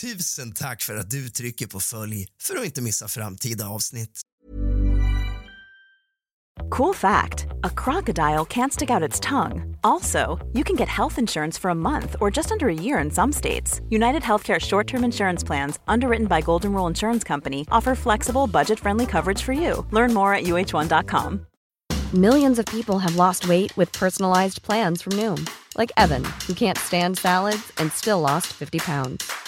Tusen tack för att du trycker på följ för att inte missa framtida avsnitt. Cool fact a crocodile can't stick out its tongue. Also, you can get health insurance for a month or just under a year in some states. United Healthcare short term insurance plans, underwritten by Golden Rule Insurance Company, offer flexible, budget friendly coverage for you. Learn more at uh1.com. Millions of people have lost weight with personalized plans from Noom, like Evan, who can't stand salads and still lost 50 pounds.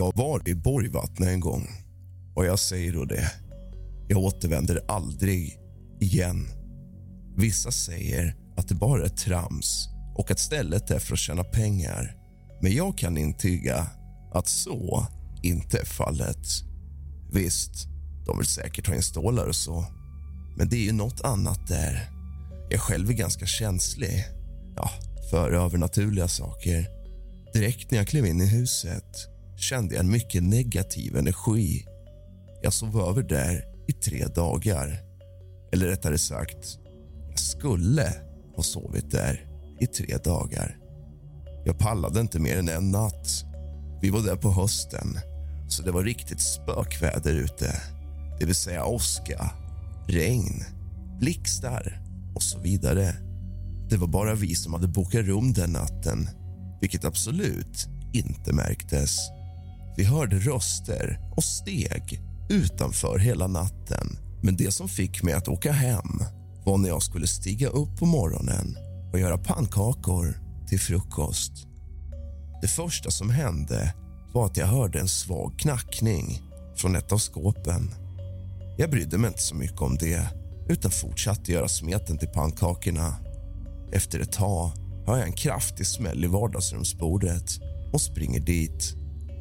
Jag var i Borgvattnet en gång och jag säger då det. Jag återvänder aldrig igen. Vissa säger att det bara är trams och att stället är för att tjäna pengar. Men jag kan intyga att så inte är fallet. Visst, de vill säkert ha in stålar och så. Men det är ju något annat där. Jag själv är ganska känslig ja, för övernaturliga saker. Direkt när jag klev in i huset kände jag en mycket negativ energi. Jag sov över där i tre dagar. Eller rättare sagt, jag skulle ha sovit där i tre dagar. Jag pallade inte mer än en natt. Vi var där på hösten, så det var riktigt spökväder ute. Det vill säga åska, regn, blixtar och så vidare. Det var bara vi som hade bokat rum den natten, vilket absolut inte märktes. Vi hörde röster och steg utanför hela natten. Men det som fick mig att åka hem var när jag skulle stiga upp på morgonen och göra pannkakor till frukost. Det första som hände var att jag hörde en svag knackning från ett av skåpen. Jag brydde mig inte så mycket om det utan fortsatte göra smeten till pannkakorna. Efter ett tag hör jag en kraftig smäll i vardagsrumsbordet och springer dit.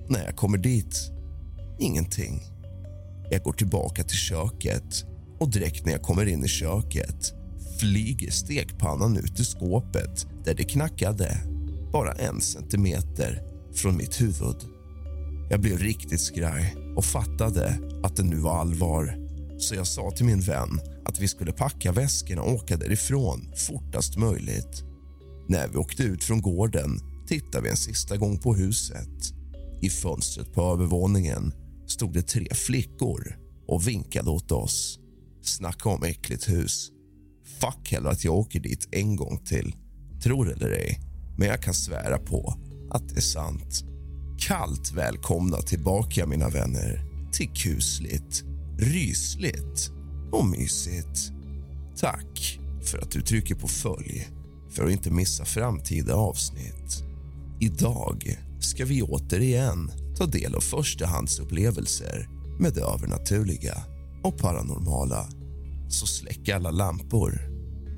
När jag kommer dit, ingenting. Jag går tillbaka till köket och direkt när jag kommer in i köket flyger stekpannan ut ur skåpet där det knackade bara en centimeter från mitt huvud. Jag blev riktigt skraj och fattade att det nu var allvar. Så jag sa till min vän att vi skulle packa väskorna och åka därifrån fortast möjligt. När vi åkte ut från gården tittade vi en sista gång på huset. I fönstret på övervåningen stod det tre flickor och vinkade åt oss. Snacka om äckligt hus. Fuck heller att jag åker dit en gång till. Tror eller ej, men jag kan svära på att det är sant. Kallt välkomna tillbaka, mina vänner, till kusligt, rysligt och mysigt. Tack för att du trycker på följ för att inte missa framtida avsnitt. Idag ska vi återigen ta del av förstahandsupplevelser med det övernaturliga och paranormala. Så släck alla lampor,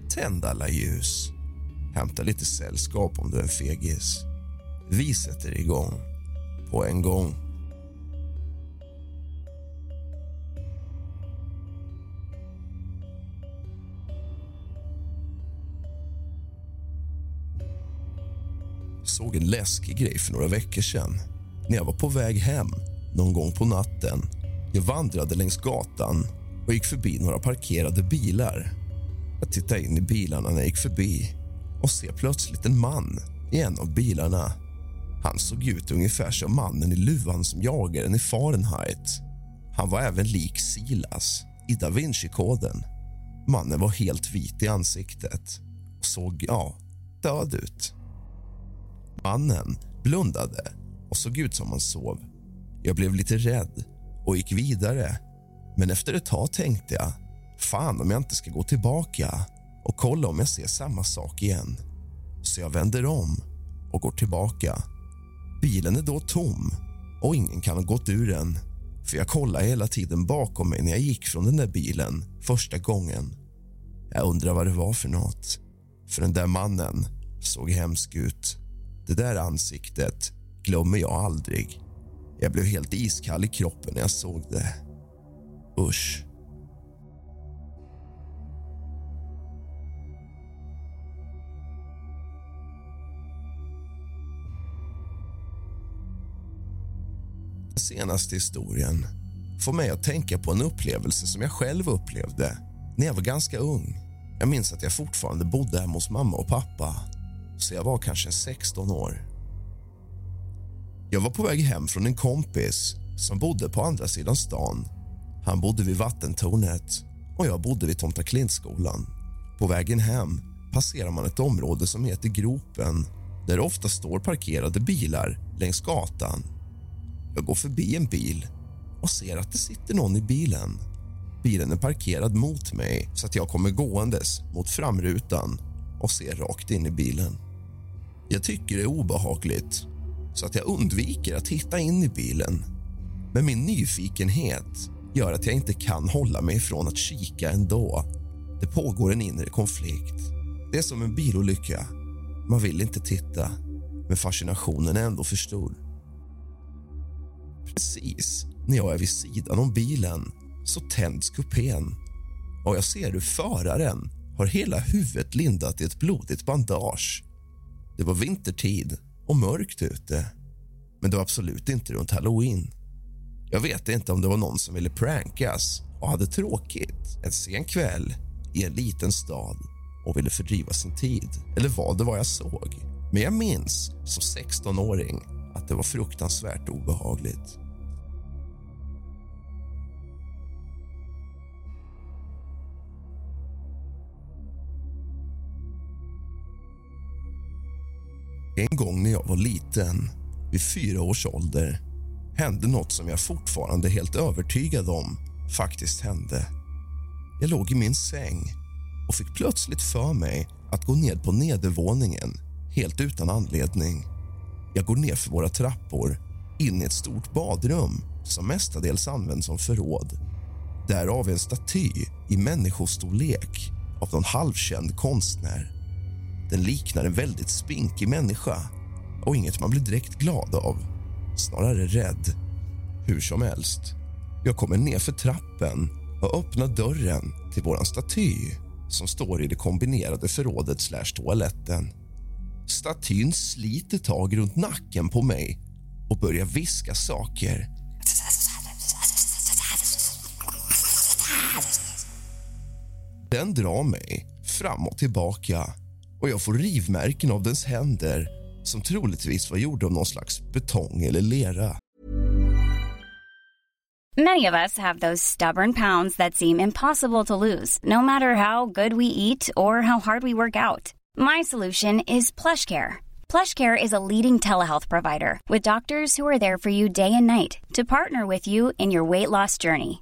tänd alla ljus, hämta lite sällskap om du är en fegis. Vi sätter igång på en gång. Läskig grej för några veckor sedan. När jag var på väg hem, någon gång på natten. Jag vandrade längs gatan och gick förbi några parkerade bilar. Jag tittade in i bilarna när jag gick förbi och ser plötsligt en man i en av bilarna. Han såg ut ungefär som mannen i luvan som jagaren i Fahrenheit. Han var även lik Silas i Da Vinci-koden. Mannen var helt vit i ansiktet och såg, ja, död ut. Mannen blundade och såg ut som han sov. Jag blev lite rädd och gick vidare. Men efter ett tag tänkte jag, fan om jag inte ska gå tillbaka och kolla om jag ser samma sak igen. Så jag vänder om och går tillbaka. Bilen är då tom och ingen kan ha gått ur den. För jag kollade hela tiden bakom mig när jag gick från den där bilen första gången. Jag undrar vad det var för något. För den där mannen såg hemsk ut. Det där ansiktet glömmer jag aldrig. Jag blev helt iskall i kroppen när jag såg det. Usch. Den senaste historien får mig att tänka på en upplevelse som jag själv upplevde när jag var ganska ung. Jag minns att jag fortfarande bodde hemma hos mamma och pappa så jag var kanske 16 år. Jag var på väg hem från en kompis som bodde på andra sidan stan. Han bodde vid vattentornet och jag bodde vid Tomta Klintskolan. På vägen hem passerar man ett område som heter Gropen där det ofta står parkerade bilar längs gatan. Jag går förbi en bil och ser att det sitter någon i bilen. Bilen är parkerad mot mig så att jag kommer gåendes mot framrutan och ser rakt in i bilen. Jag tycker det är obehagligt så att jag undviker att titta in i bilen. Men min nyfikenhet gör att jag inte kan hålla mig från att kika ändå. Det pågår en inre konflikt. Det är som en bilolycka. Man vill inte titta, men fascinationen är ändå för stor. Precis när jag är vid sidan om bilen så tänds kupén och jag ser hur föraren har hela huvudet lindat i ett blodigt bandage. Det var vintertid och mörkt ute, men det var absolut inte runt halloween. Jag vet inte om det var någon som ville prankas och hade tråkigt en sen kväll i en liten stad och ville fördriva sin tid, eller vad det var jag såg. Men jag minns som 16-åring att det var fruktansvärt obehagligt. En gång när jag var liten, vid fyra års ålder hände något som jag fortfarande är helt övertygad om faktiskt hände. Jag låg i min säng och fick plötsligt för mig att gå ned på nedervåningen helt utan anledning. Jag går ner för våra trappor in i ett stort badrum som mestadels används som förråd. Därav en staty i människostorlek av någon halvkänd konstnär. Den liknar en väldigt spinkig människa och inget man blir direkt glad av. Snarare rädd. Hur som helst, jag kommer ner för trappen och öppnar dörren till vår staty som står i det kombinerade förrådet slash toaletten. Statyn sliter tag runt nacken på mig och börjar viska saker. Den drar mig fram och tillbaka och jag får rivmärken av dens händer som troligtvis var gjorda av någon slags betong eller lera. Many of us have those stubborn pounds that seem impossible to lose, no matter how good we eat or how hard we work out. My solution is PlushCare. PlushCare is a leading telehealth provider with doctors who are there for you day and night to partner with you in your weight loss journey.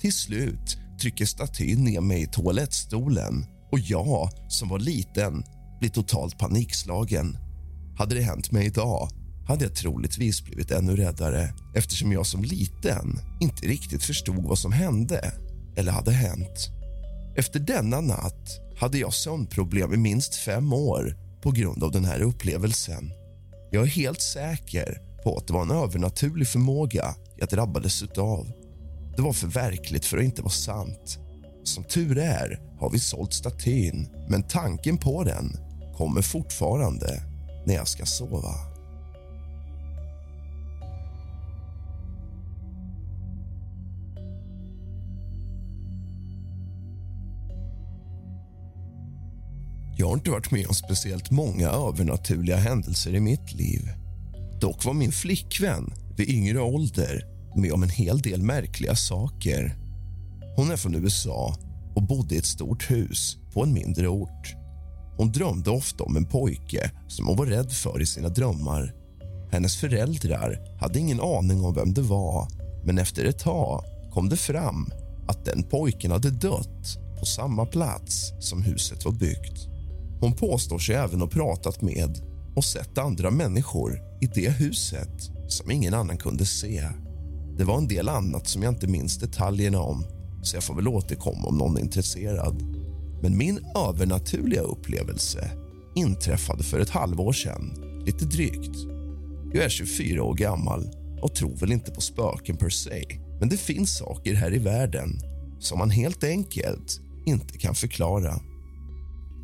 Till slut trycker statyn ner mig i toalettstolen och jag, som var liten, blir totalt panikslagen. Hade det hänt mig idag hade jag troligtvis blivit ännu räddare eftersom jag som liten inte riktigt förstod vad som hände eller hade hänt. Efter denna natt hade jag sömnproblem i minst fem år på grund av den här upplevelsen. Jag är helt säker på att det var en övernaturlig förmåga jag drabbades av. Det var för verkligt för att inte vara sant. Som tur är har vi sålt statyn, men tanken på den kommer fortfarande när jag ska sova. Jag har inte varit med om speciellt många övernaturliga händelser i mitt liv. Dock var min flickvän vid yngre ålder med om en hel del märkliga saker. Hon är från USA och bodde i ett stort hus på en mindre ort. Hon drömde ofta om en pojke som hon var rädd för i sina drömmar. Hennes föräldrar hade ingen aning om vem det var men efter ett tag kom det fram att den pojken hade dött på samma plats som huset var byggt. Hon påstår sig även ha pratat med och sett andra människor i det huset som ingen annan kunde se. Det var en del annat som jag inte minns detaljerna om så jag får väl återkomma om någon är intresserad. Men min övernaturliga upplevelse inträffade för ett halvår sedan, lite drygt. Jag är 24 år gammal och tror väl inte på spöken per se men det finns saker här i världen som man helt enkelt inte kan förklara.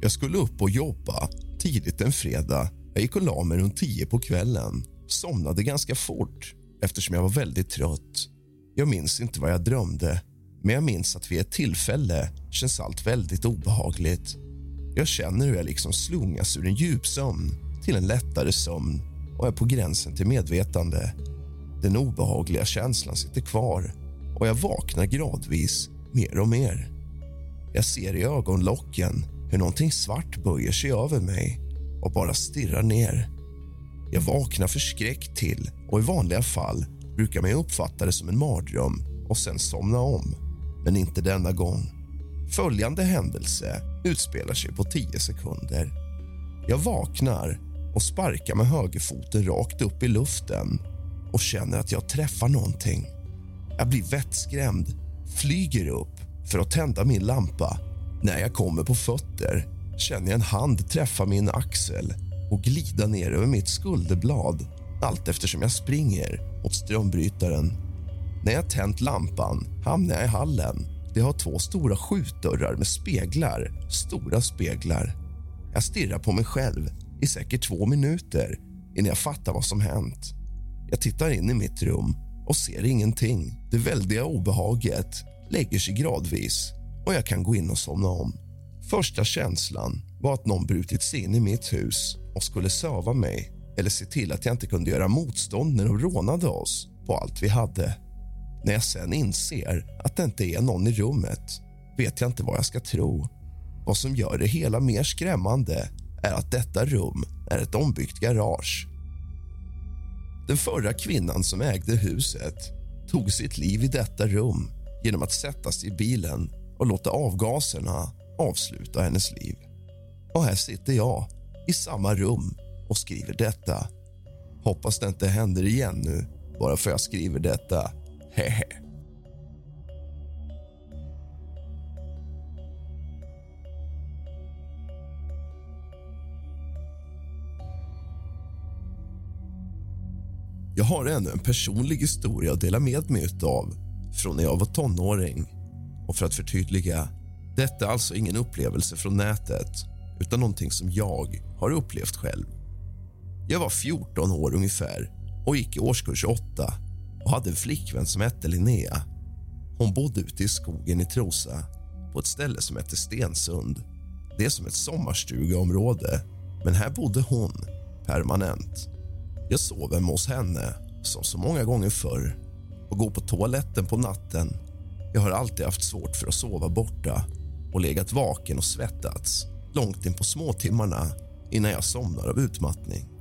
Jag skulle upp och jobba tidigt en fredag. Jag gick och la mig runt tio på kvällen. Somnade ganska fort eftersom jag var väldigt trött. Jag minns inte vad jag drömde, men jag minns att vid ett tillfälle känns allt väldigt obehagligt. Jag känner hur jag liksom slungas ur en djupsömn till en lättare sömn och är på gränsen till medvetande. Den obehagliga känslan sitter kvar och jag vaknar gradvis mer och mer. Jag ser i ögonlocken hur någonting svart böjer sig över mig och bara stirrar ner. Jag vaknar förskräckt till och i vanliga fall brukar man uppfatta det som en mardröm och sen somna om. Men inte denna gång. Följande händelse utspelar sig på tio sekunder. Jag vaknar och sparkar med högerfoten rakt upp i luften och känner att jag träffar någonting. Jag blir vettskrämd, flyger upp för att tända min lampa. När jag kommer på fötter känner jag en hand träffa min axel och glida ner över mitt skulderblad allt eftersom jag springer mot strömbrytaren. När jag tänt lampan hamnar jag i hallen. Det har två stora skjutdörrar med speglar, stora speglar. Jag stirrar på mig själv i säkert två minuter innan jag fattar vad som hänt. Jag tittar in i mitt rum och ser ingenting. Det väldiga obehaget lägger sig gradvis och jag kan gå in och somna om. Första känslan var att någon brutit sig in i mitt hus och skulle söva mig eller se till att jag inte kunde göra motstånd när de rånade oss på allt vi hade. När jag sen inser att det inte är någon i rummet vet jag inte vad jag ska tro. Vad som gör det hela mer skrämmande är att detta rum är ett ombyggt garage. Den förra kvinnan som ägde huset tog sitt liv i detta rum genom att sätta sig i bilen och låta avgaserna avsluta hennes liv. Och här sitter jag i samma rum och skriver detta. Hoppas det inte händer igen nu, bara för jag skriver detta. Hehe. Jag har ännu en personlig historia att dela med mig av från när jag var tonåring. Och för att förtydliga, detta är alltså ingen upplevelse från nätet utan någonting som jag har upplevt själv. Jag var 14 år ungefär och gick i årskurs 8 och hade en flickvän som hette Linnea. Hon bodde ute i skogen i Trosa på ett ställe som hette Stensund. Det är som ett sommarstugeområde, men här bodde hon permanent. Jag sov hemma hos henne, som så många gånger förr och går på toaletten på natten. Jag har alltid haft svårt för att sova borta och legat vaken och svettats långt in på småtimmarna innan jag somnar av utmattning.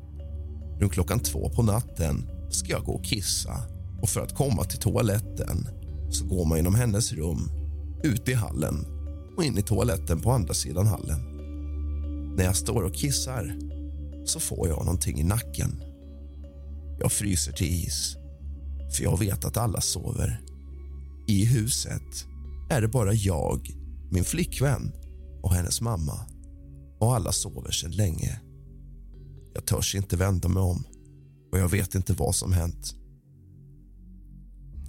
Runt klockan två på natten ska jag gå och kissa och för att komma till toaletten så går man genom hennes rum, ut i hallen och in i toaletten på andra sidan hallen. När jag står och kissar så får jag någonting i nacken. Jag fryser till is, för jag vet att alla sover. I huset är det bara jag, min flickvän och hennes mamma. Och alla sover sedan länge. Jag törs inte vända mig om och jag vet inte vad som hänt.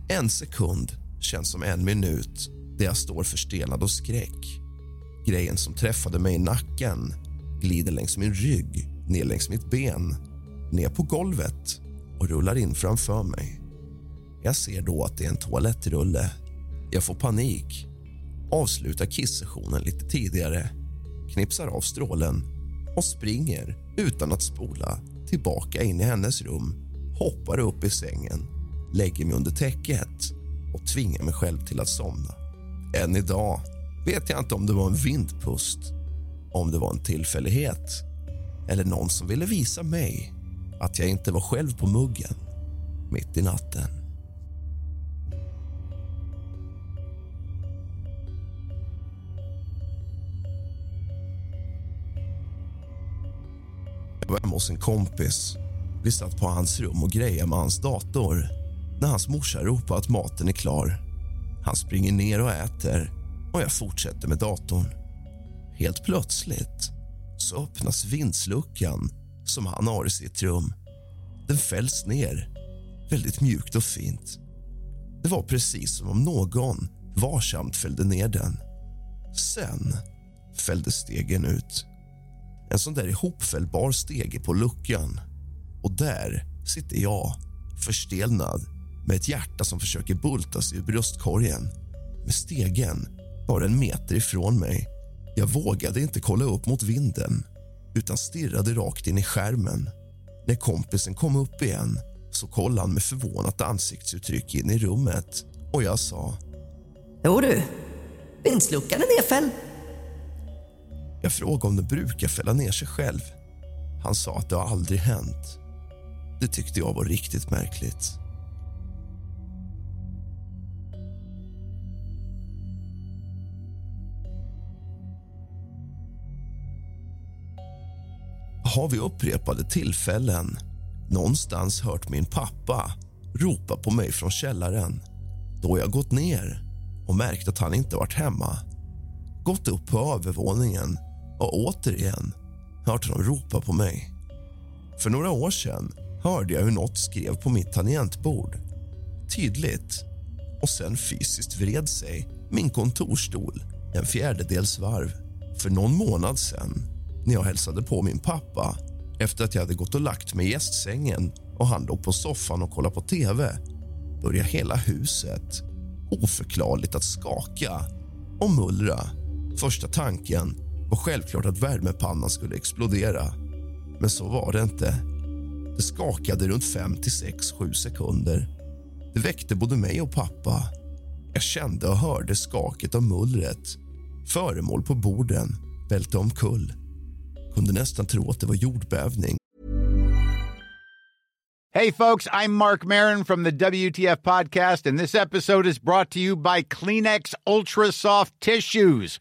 En sekund känns som en minut där jag står förstelad och skräck. Grejen som träffade mig i nacken glider längs min rygg, ner längs mitt ben, ner på golvet och rullar in framför mig. Jag ser då att det är en toalettrulle. Jag får panik, avslutar kisssessionen lite tidigare knipsar av strålen och springer utan att spola tillbaka in i hennes rum hoppar upp i sängen, lägger mig under täcket och tvingar mig själv till att somna. Än idag vet jag inte om det var en vindpust, om det var en tillfällighet eller någon som ville visa mig att jag inte var själv på muggen mitt i natten. Var hemma hos en kompis. Vi satt på hans rum och grejade med hans dator när hans morsa ropar att maten är klar. Han springer ner och äter och jag fortsätter med datorn. Helt plötsligt så öppnas vindsluckan som han har i sitt rum. Den fälls ner, väldigt mjukt och fint. Det var precis som om någon varsamt fällde ner den. Sen fällde stegen ut. En sån där ihopfällbar stege på luckan. Och där sitter jag, förstelnad med ett hjärta som försöker bulta sig ur bröstkorgen. Med stegen bara en meter ifrån mig. Jag vågade inte kolla upp mot vinden utan stirrade rakt in i skärmen. När kompisen kom upp igen så kollade han med förvånat ansiktsuttryck in i rummet och jag sa... Jo du, vindsluckan är nedfälld. Jag frågade om den brukar fälla ner sig själv. Han sa att det har aldrig hänt. Det tyckte jag var riktigt märkligt. Har vid upprepade tillfällen någonstans hört min pappa ropa på mig från källaren. Då jag gått ner och märkt att han inte varit hemma. Gått upp på övervåningen och återigen hört honom ropa på mig. För några år sedan hörde jag hur något skrev på mitt tangentbord. Tydligt. Och sen fysiskt vred sig min kontorstol en fjärdedels varv. För någon månad sen när jag hälsade på min pappa efter att jag hade gått och lagt mig i gästsängen och han låg på soffan och kollade på tv började hela huset oförklarligt att skaka och mullra. Första tanken var självklart att värmepannan skulle explodera. Men så var det inte. Det skakade runt 5 till 6, 7 sekunder. Det väckte både mig och pappa. Jag kände och hörde skaket av mullret. Föremål på borden välte omkull. Kunde nästan tro att det var jordbävning. Hey, folks, I'm Mark Marin from the WTF Podcast, and this episode is brought to you by Kleenex Ultra Soft Tissues,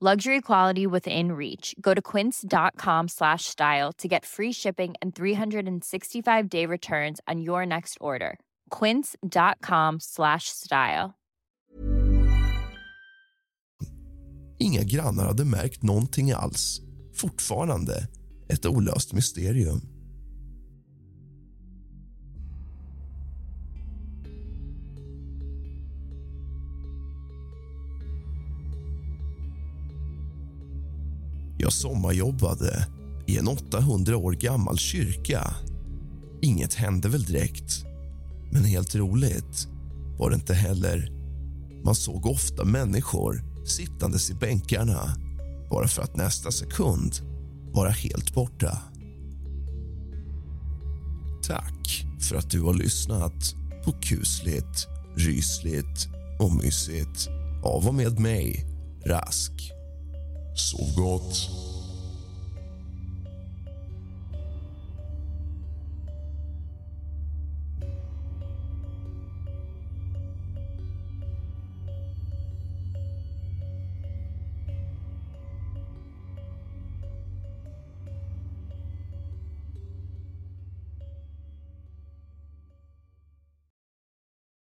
Luxury quality within reach. Go to quince.com slash style to get free shipping and 365 day returns on your next order. Quince.com slash style. Inga grannar hade märkt någonting alls. Fortfarande ett olöst mysterium. Jag sommarjobbade i en 800 år gammal kyrka. Inget hände väl direkt, men helt roligt var det inte heller. Man såg ofta människor sittandes i bänkarna bara för att nästa sekund vara helt borta. Tack för att du har lyssnat på kusligt, rysligt och mysigt av och med mig, Rask. Sov gott.